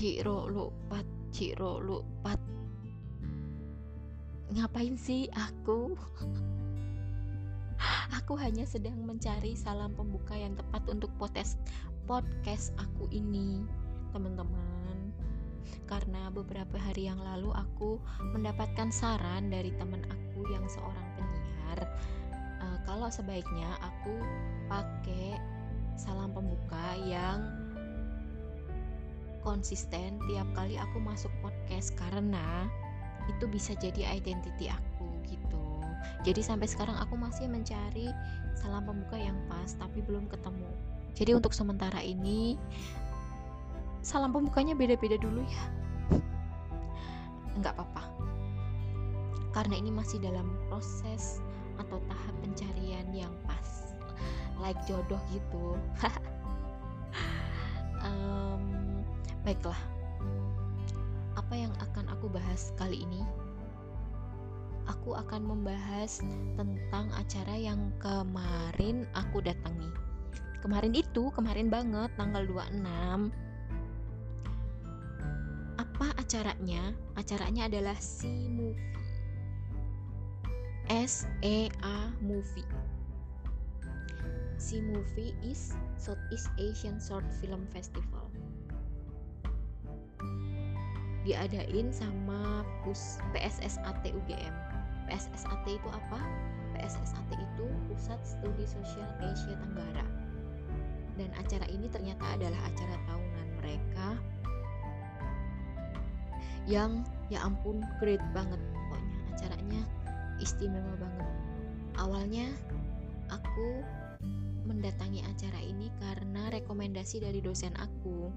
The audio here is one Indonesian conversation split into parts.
Ciro lupat Ciro lupat. Ngapain sih aku? Aku hanya sedang mencari salam pembuka yang tepat untuk podcast podcast aku ini teman-teman. Karena beberapa hari yang lalu aku mendapatkan saran dari teman aku yang seorang penyiar. Uh, kalau sebaiknya aku pakai salam pembuka yang konsisten tiap kali aku masuk podcast karena itu bisa jadi identity aku gitu. Jadi sampai sekarang aku masih mencari salam pembuka yang pas tapi belum ketemu. Jadi untuk sementara ini salam pembukanya beda-beda dulu ya. Enggak apa-apa. Karena ini masih dalam proses atau tahap pencarian yang pas. Like jodoh gitu. Baiklah, apa yang akan aku bahas kali ini? Aku akan membahas tentang acara yang kemarin aku datangi. Kemarin itu, kemarin banget, tanggal 26. Apa acaranya? Acaranya adalah si movie. S E A movie. Si movie is Southeast Asian Short Film Festival diadain sama PUS PSSAT UGM. PSSAT itu apa? PSSAT itu Pusat Studi Sosial Asia Tenggara. Dan acara ini ternyata adalah acara tahunan mereka yang ya ampun great banget pokoknya acaranya istimewa banget. Awalnya aku mendatangi acara ini karena rekomendasi dari dosen aku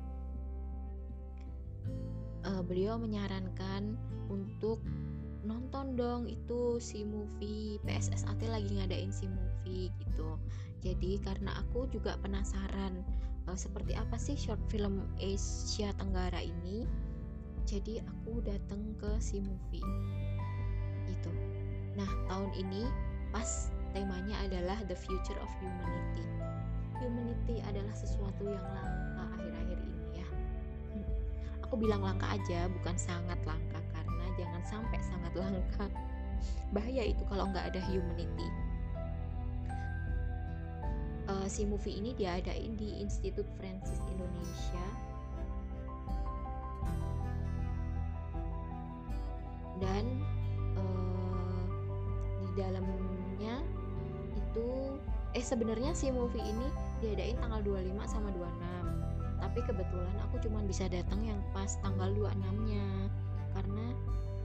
beliau menyarankan untuk nonton dong itu si movie PSSAT lagi ngadain si movie gitu. Jadi karena aku juga penasaran uh, seperti apa sih short film Asia Tenggara ini jadi aku datang ke si movie gitu nah tahun ini pas temanya adalah the future of humanity. Humanity adalah sesuatu yang ini aku bilang langka aja bukan sangat langka karena jangan sampai sangat langka bahaya itu kalau nggak ada humanity uh, si movie ini diadain di Institut Francis Indonesia. Dan uh, di dalamnya itu eh sebenarnya si movie ini diadain tanggal 25 sama 26 tapi kebetulan aku cuma bisa datang yang pas tanggal 26 nya karena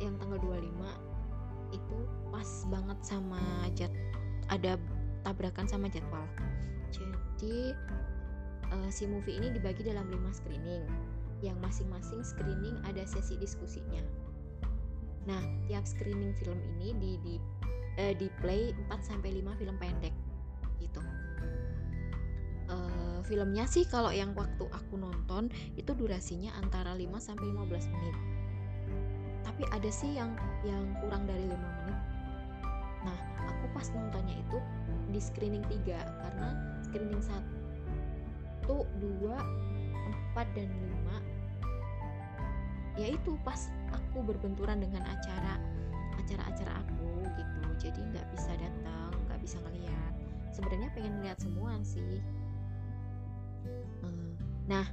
yang tanggal 25 itu pas banget sama jad ada tabrakan sama jadwal. Jadi uh, si movie ini dibagi dalam 5 screening. Yang masing-masing screening ada sesi diskusinya. Nah tiap screening film ini di di uh, di play 4 sampai 5 film pendek filmnya sih kalau yang waktu aku nonton itu durasinya antara 5 sampai 15 menit. Tapi ada sih yang yang kurang dari 5 menit. Nah, aku pas nontonnya itu di screening 3 karena screening 1 2 4 dan 5 yaitu pas aku berbenturan dengan acara acara-acara aku gitu jadi nggak bisa datang nggak bisa ngeliat sebenarnya pengen lihat semua sih Nah,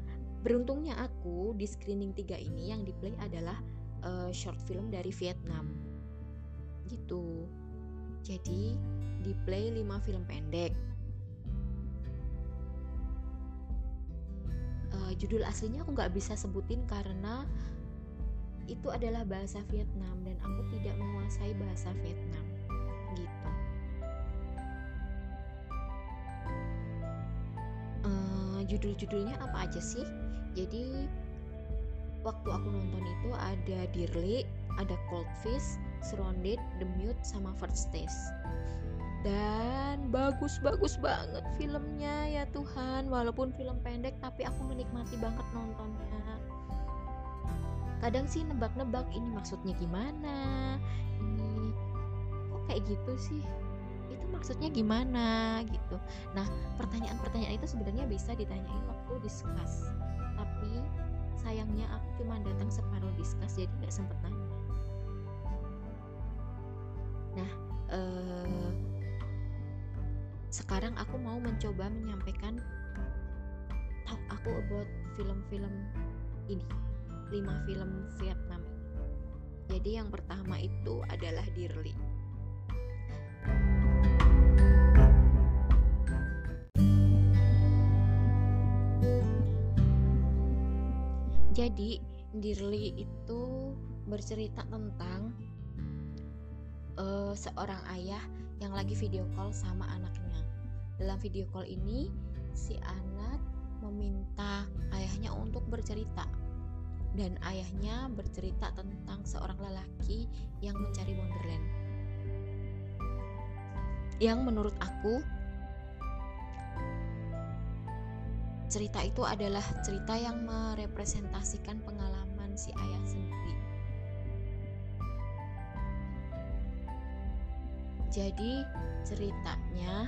beruntungnya aku di screening 3 ini yang di play adalah uh, short film dari Vietnam. Gitu. Jadi, di play 5 film pendek. Uh, judul aslinya aku nggak bisa sebutin karena itu adalah bahasa Vietnam dan aku tidak menguasai bahasa Vietnam judul-judulnya apa aja sih? Jadi waktu aku nonton itu ada Dearly ada Cold Fish Surrounded The Mute sama First Taste. Dan bagus-bagus banget filmnya ya Tuhan. Walaupun film pendek tapi aku menikmati banget nontonnya. Kadang sih nebak-nebak ini maksudnya gimana? Ini kok kayak gitu sih itu maksudnya gimana gitu. Nah pertanyaan-pertanyaan itu sebenarnya bisa ditanyain waktu diskus tapi sayangnya aku cuma datang separuh diskus jadi nggak sempet nanya. Nah uh, sekarang aku mau mencoba menyampaikan talk aku about film-film ini lima film Vietnam jadi yang pertama itu adalah Dirli jadi Dirli itu bercerita tentang uh, seorang ayah yang lagi video call sama anaknya. Dalam video call ini, si anak meminta ayahnya untuk bercerita. Dan ayahnya bercerita tentang seorang lelaki yang mencari Wonderland. Yang menurut aku cerita itu adalah cerita yang merepresentasikan pengalaman si ayah sendiri. Jadi ceritanya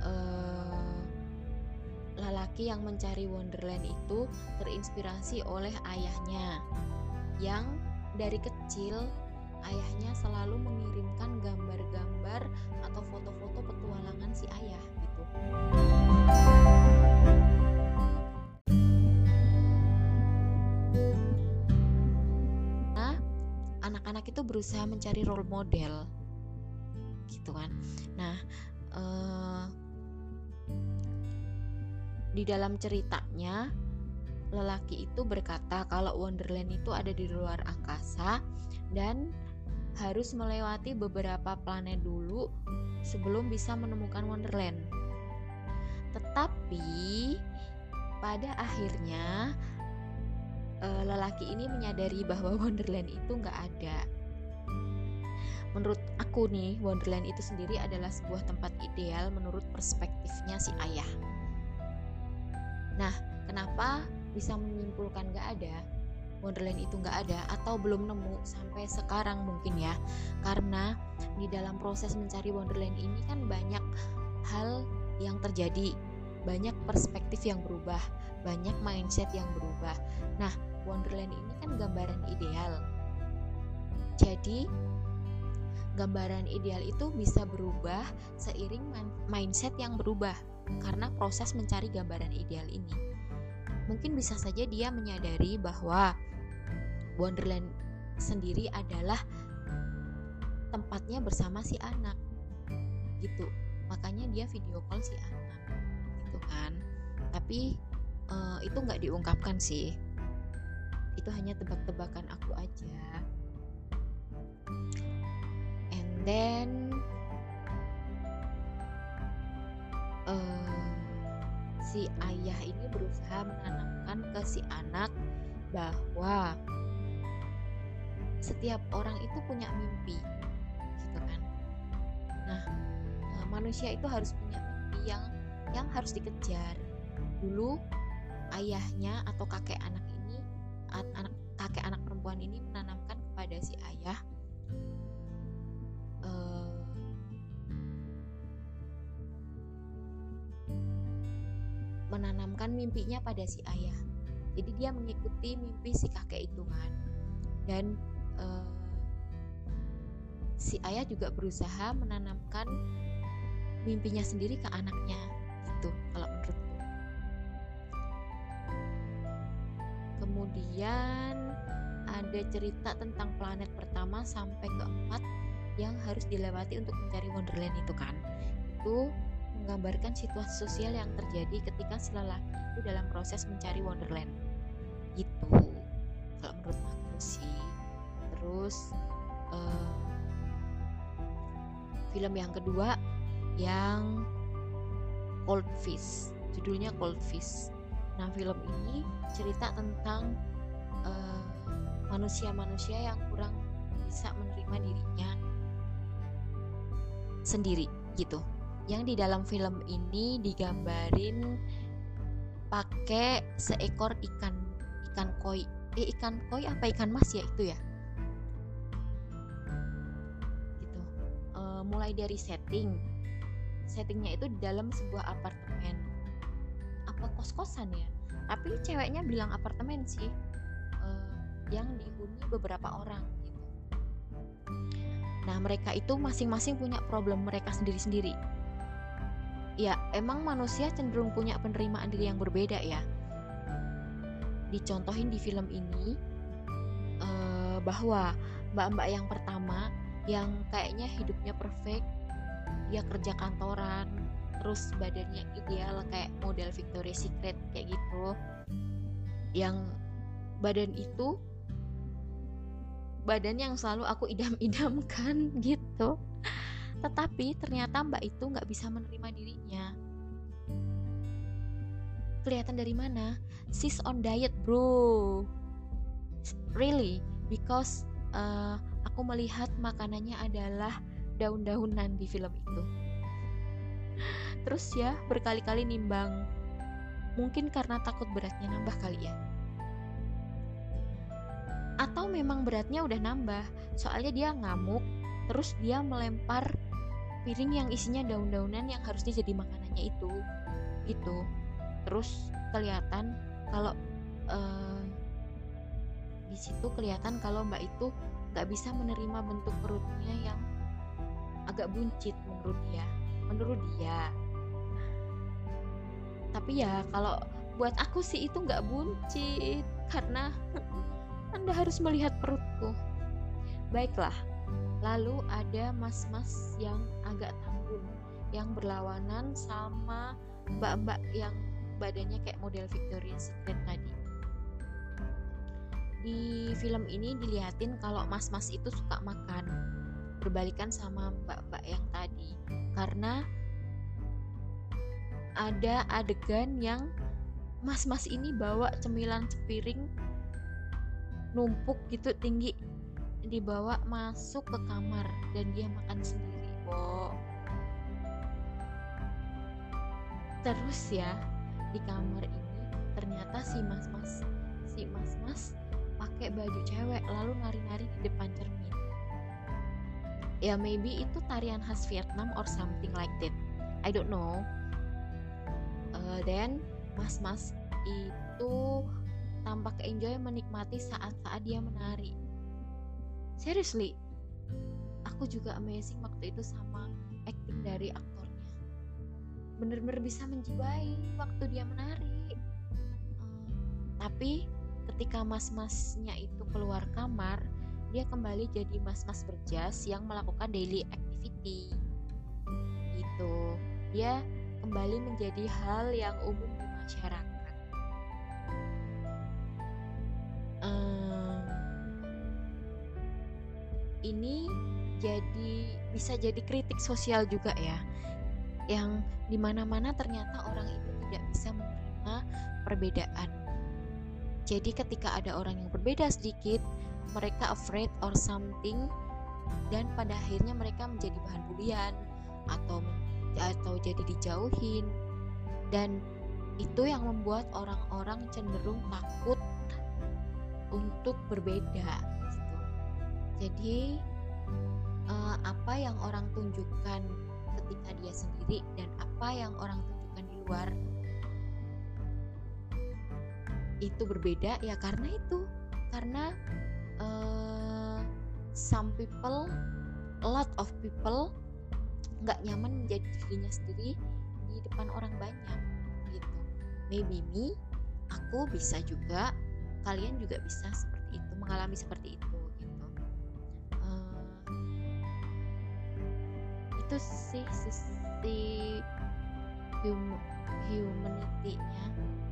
uh, lelaki yang mencari Wonderland itu terinspirasi oleh ayahnya yang dari kecil ayahnya selalu mengirimkan gambar-gambar atau foto-foto petualangan si ayah berusaha mencari role model. Gitu kan. Nah uh, di dalam ceritanya lelaki itu berkata kalau Wonderland itu ada di luar angkasa dan harus melewati beberapa planet dulu sebelum bisa menemukan Wonderland. Tetapi pada akhirnya eh, lelaki ini menyadari bahwa Wonderland itu nggak ada menurut aku nih Wonderland itu sendiri adalah sebuah tempat ideal menurut perspektifnya si ayah. Nah kenapa bisa menyimpulkan gak ada? Wonderland itu gak ada atau belum nemu sampai sekarang mungkin ya. Karena di dalam proses mencari Wonderland ini kan banyak hal yang terjadi banyak perspektif yang berubah banyak mindset yang berubah. Nah Wonderland ini kan gambaran ideal. Jadi gambaran ideal itu bisa berubah seiring mindset yang berubah karena proses mencari gambaran ideal ini. Mungkin bisa saja dia menyadari bahwa Wonderland sendiri adalah tempatnya bersama si anak. Gitu. Makanya dia video call si anak. Gitu kan. Tapi uh, itu nggak diungkapkan sih. Itu hanya tebak-tebakan aku aja then uh, si ayah ini berusaha menanamkan ke si anak bahwa setiap orang itu punya mimpi gitu kan? Nah uh, manusia itu harus punya mimpi yang yang harus dikejar. Dulu ayahnya atau kakek anak ini anak kakek anak perempuan ini menanamkan kepada si ayah menanamkan mimpinya pada si ayah. Jadi dia mengikuti mimpi si kakek itu kan. Dan uh, si ayah juga berusaha menanamkan mimpinya sendiri ke anaknya. Itu kalau menurutku. Kemudian ada cerita tentang planet pertama sampai keempat yang harus dilewati untuk mencari Wonderland itu kan. Itu menggambarkan situasi sosial yang terjadi ketika si lelaki itu dalam proses mencari Wonderland. Gitu. Kalau menurut aku sih. Terus uh, film yang kedua yang Cold Fish. Judulnya Cold Fish. Nah film ini cerita tentang uh, manusia-manusia yang kurang bisa menerima dirinya sendiri gitu yang di dalam film ini digambarin pakai seekor ikan ikan koi. Eh ikan koi apa ikan mas ya itu ya? Gitu. E, mulai dari setting. Settingnya itu di dalam sebuah apartemen. Apa kos kosan ya? Tapi ceweknya bilang apartemen sih. Uh, yang dihuni beberapa orang gitu. Nah, mereka itu masing-masing punya problem mereka sendiri-sendiri. Ya, emang manusia cenderung punya penerimaan diri yang berbeda ya. Dicontohin di film ini uh, bahwa mbak-mbak yang pertama yang kayaknya hidupnya perfect, dia kerja kantoran, terus badannya ideal kayak model Victoria's Secret kayak gitu yang badan itu badan yang selalu aku idam-idamkan gitu tetapi ternyata mbak itu nggak bisa menerima dirinya. Kelihatan dari mana? Sis on diet bro. Really? Because uh, aku melihat makanannya adalah daun-daunan di film itu. Terus ya berkali-kali nimbang. Mungkin karena takut beratnya nambah kali ya. Atau memang beratnya udah nambah soalnya dia ngamuk terus dia melempar piring yang isinya daun-daunan yang harusnya jadi makanannya itu gitu. Terus kelihatan kalau uh, di situ kelihatan kalau mbak itu nggak bisa menerima bentuk perutnya yang agak buncit menurut dia menurut dia. Tapi ya kalau buat aku sih itu nggak buncit karena anda harus melihat perutku. Baiklah lalu ada mas-mas yang agak tanggung yang berlawanan sama mbak-mbak yang badannya kayak model Victoria's Secret tadi. Di film ini dilihatin kalau mas-mas itu suka makan berbalikan sama mbak-mbak yang tadi. Karena ada adegan yang mas-mas ini bawa cemilan sepiring numpuk gitu tinggi dibawa masuk ke kamar dan dia makan sendiri. Kok terus ya di kamar ini ternyata si mas-mas si mas-mas pakai baju cewek lalu nari-nari di depan cermin. Ya maybe itu tarian khas Vietnam or something like that. I don't know. Uh, dan mas-mas itu tampak enjoy menikmati saat-saat dia menari seriously aku juga amazing waktu itu sama acting dari aktornya. Bener-bener bisa menjiwai waktu dia menari. Um, tapi ketika mas-masnya itu keluar kamar dia kembali jadi mas-mas berjas yang melakukan daily activity. Gitu. Dia kembali menjadi hal yang umum di masyarakat. Ini jadi bisa jadi kritik sosial juga ya, yang di mana-mana ternyata orang itu tidak bisa menerima perbedaan. Jadi ketika ada orang yang berbeda sedikit, mereka afraid or something, dan pada akhirnya mereka menjadi bahan bulian atau atau jadi dijauhin dan itu yang membuat orang-orang cenderung takut untuk berbeda. Jadi uh, apa yang orang tunjukkan ketika dia sendiri dan apa yang orang tunjukkan di luar itu berbeda ya karena itu. Karena uh, some people a lot of people nggak nyaman menjadi dirinya sendiri di depan orang banyak gitu. Maybe me aku bisa juga kalian juga bisa seperti itu mengalami seperti itu itu sih sisi hum humanity-nya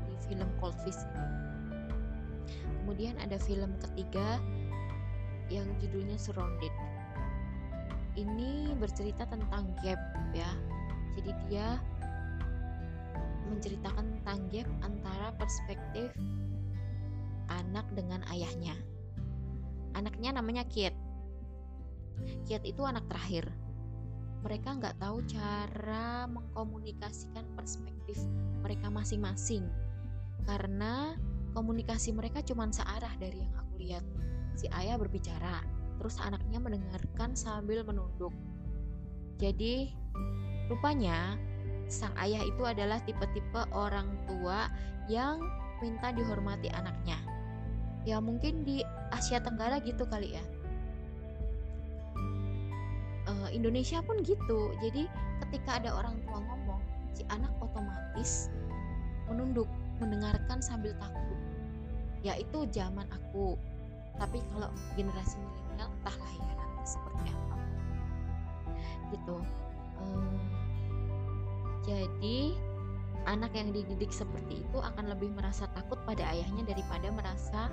di film Cold Fish ini. Kemudian ada film ketiga yang judulnya Surrounded. Ini bercerita tentang gap ya. Jadi dia menceritakan tentang gap antara perspektif anak dengan ayahnya. Anaknya namanya Kiet Kiet itu anak terakhir mereka nggak tahu cara mengkomunikasikan perspektif mereka masing-masing karena komunikasi mereka cuma searah dari yang aku lihat si ayah berbicara terus anaknya mendengarkan sambil menunduk. Jadi, rupanya sang ayah itu adalah tipe-tipe orang tua yang minta dihormati anaknya. ya mungkin di Asia Tenggara gitu kali ya uh, Indonesia pun gitu. Jadi ketika ada orang tua ngomong si anak otomatis menunduk mendengarkan sambil takut. Ya itu zaman aku. Tapi kalau generasi milenial entahlah ya nanti seperti apa. Gitu. Um, jadi anak yang dididik seperti itu akan lebih merasa takut pada ayahnya daripada merasa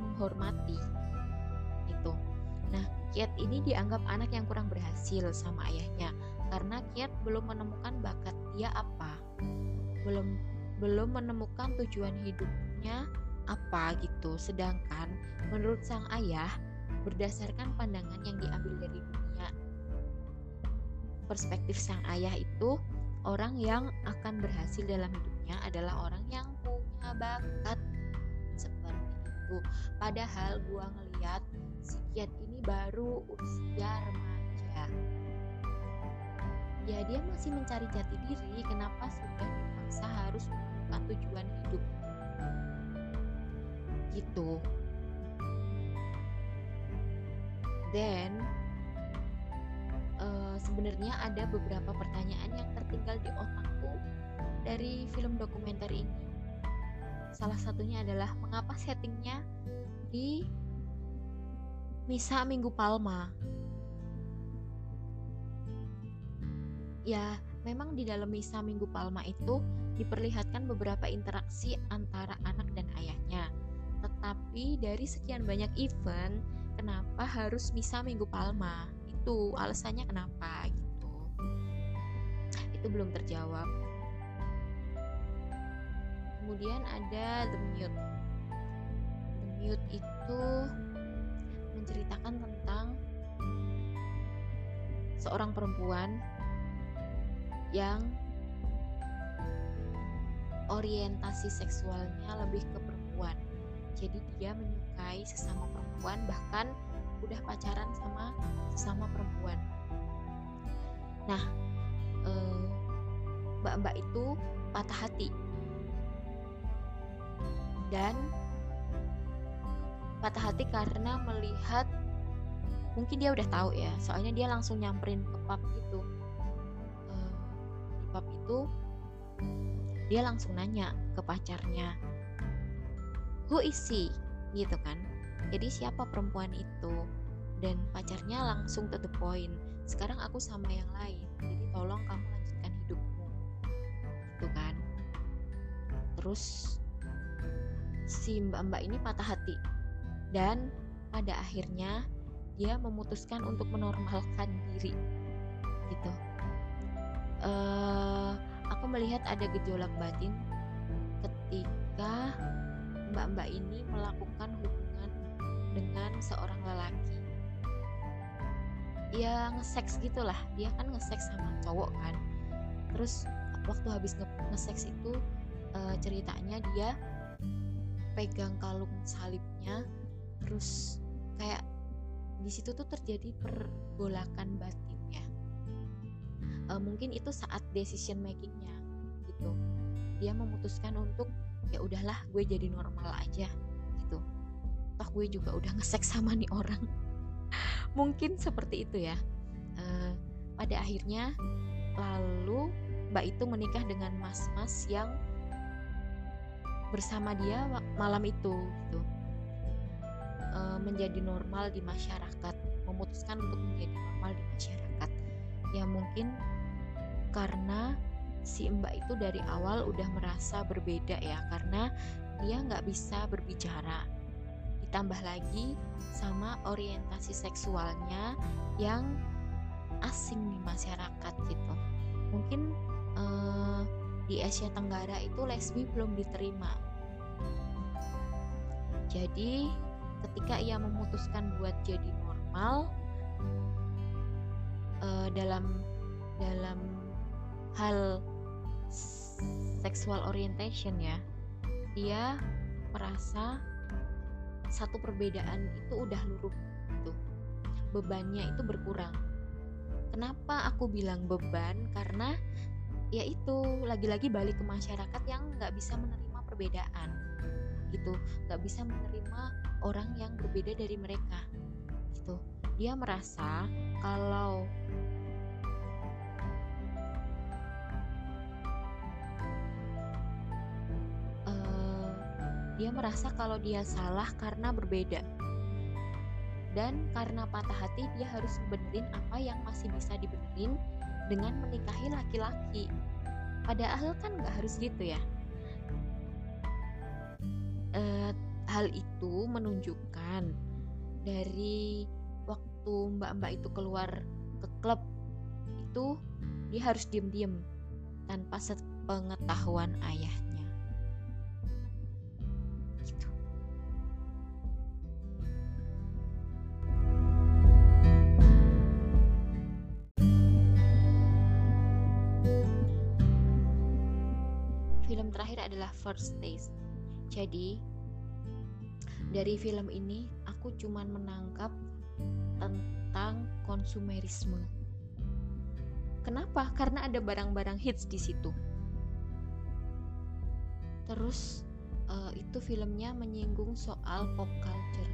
menghormati Kiat ini dianggap anak yang kurang berhasil sama ayahnya karena Kiat belum menemukan bakat dia apa. Belum belum menemukan tujuan hidupnya apa gitu. Sedangkan menurut sang ayah berdasarkan pandangan yang diambil dari dunia perspektif sang ayah itu orang yang akan berhasil dalam hidupnya adalah orang yang punya bakat seperti itu. Padahal gua ngeliat si Kiat ini baru usia remaja. Ya dia masih mencari jati diri kenapa sudah dipaksa harus menemukan tujuan hidup? Gitu. Dan uh, sebenarnya ada beberapa pertanyaan yang tertinggal di otakku dari film dokumenter ini. Salah satunya adalah mengapa settingnya di Misa Minggu Palma. Ya memang di dalam Misa Minggu Palma itu diperlihatkan beberapa interaksi antara anak dan ayahnya. Tetapi dari sekian banyak event kenapa harus Misa Minggu Palma? Itu alasannya kenapa gitu. Itu belum terjawab. Kemudian ada The Mute. The Mute itu menceritakan tentang seorang perempuan yang orientasi seksualnya lebih ke perempuan. Jadi dia menyukai sesama perempuan bahkan udah pacaran sama sesama perempuan. Nah eh, mbak-mbak itu patah hati. Dan patah hati karena melihat mungkin dia udah tahu ya soalnya dia langsung nyamperin ke pub itu. Uh, di pub itu dia langsung nanya ke pacarnya who is she? Gitu kan. Jadi siapa perempuan itu? Dan pacarnya langsung to the point sekarang aku sama yang lain jadi tolong kamu lanjutkan hidupmu. Gitu kan. Terus si mbak-mbak ini patah hati. Dan pada akhirnya dia memutuskan untuk menormalkan diri gitu. Uh, aku melihat ada gejolak batin ketika mbak-mbak ini melakukan hubungan dengan seorang lelaki. Ya nge-seks gitulah dia kan nge-seks sama cowok kan. Terus waktu habis nge-seks itu e, ceritanya dia pegang kalung salibnya terus kayak di situ tuh terjadi pergolakan batinnya. E, mungkin itu saat decision makingnya gitu. Dia memutuskan untuk ya udahlah gue jadi normal aja gitu. Toh gue juga udah ngesek sama nih orang. Mungkin seperti itu ya. Uh, pada akhirnya lalu mbak itu menikah dengan mas-mas yang bersama dia malam itu gitu menjadi normal di masyarakat memutuskan untuk menjadi normal di masyarakat. Ya mungkin karena si mbak itu dari awal udah merasa berbeda ya karena dia nggak bisa berbicara. Ditambah lagi sama orientasi seksualnya yang asing di masyarakat gitu. Mungkin uh, di Asia Tenggara itu lesbi belum diterima. Jadi ketika ia memutuskan buat jadi normal uh, dalam dalam hal sexual orientation ya dia merasa satu perbedaan itu udah luruh itu bebannya itu berkurang. Kenapa aku bilang beban? Karena ya itu lagi-lagi balik ke masyarakat yang nggak bisa menerima perbedaan gitu nggak bisa menerima orang yang berbeda dari mereka gitu. Dia merasa kalau uh, dia merasa kalau dia salah karena berbeda. Dan karena patah hati dia harus benerin apa yang masih bisa dibenerin dengan menikahi laki-laki. Padahal kan nggak harus gitu ya. E, hal itu menunjukkan dari waktu mbak-mbak itu keluar ke klub itu dia harus diem-diem tanpa sepengetahuan ayah adalah first taste. Jadi dari film ini aku cuman menangkap tentang konsumerisme. Kenapa? Karena ada barang-barang hits di situ. Terus uh, itu filmnya menyinggung soal pop culture.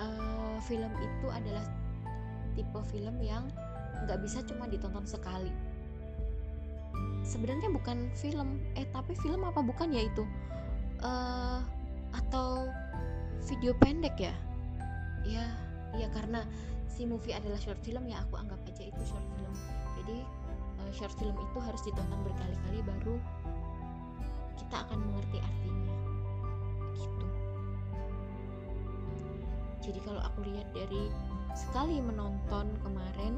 Uh, film itu adalah tipe film yang nggak bisa cuma ditonton sekali sebenarnya bukan film. Eh tapi film apa bukan ya itu? Uh, atau video pendek ya? Ya ya karena si movie adalah short film ya aku anggap aja itu short film. Jadi uh, short film itu harus ditonton berkali-kali baru kita akan mengerti artinya. Gitu. Jadi kalau aku lihat dari sekali menonton kemarin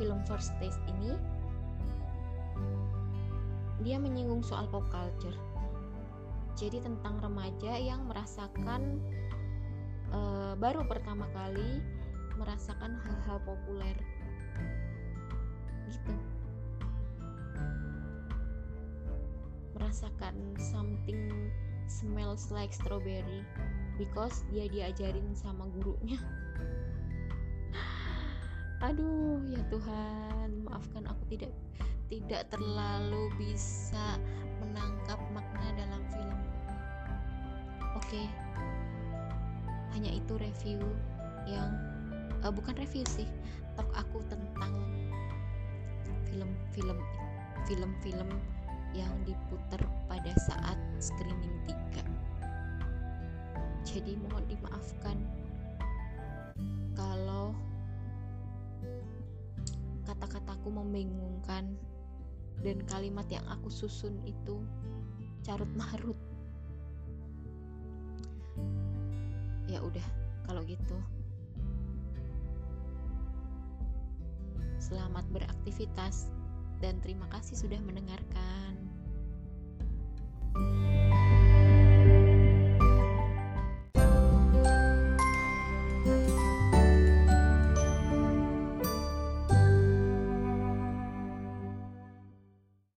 film First Taste ini dia menyinggung soal pop culture. Jadi tentang remaja yang merasakan uh, baru pertama kali merasakan hal-hal populer. Gitu. Merasakan something smells like strawberry because dia diajarin sama gurunya. Aduh, ya Tuhan, maafkan aku tidak tidak terlalu bisa menangkap makna dalam film. Oke, hanya itu review yang uh, bukan review sih, talk aku tentang film-film film-film yang diputar pada saat screening 3 jadi mohon dimaafkan kalau kata-kataku membingungkan dan kalimat yang aku susun itu carut marut. Ya udah kalau gitu. Selamat beraktivitas dan terima kasih sudah mendengarkan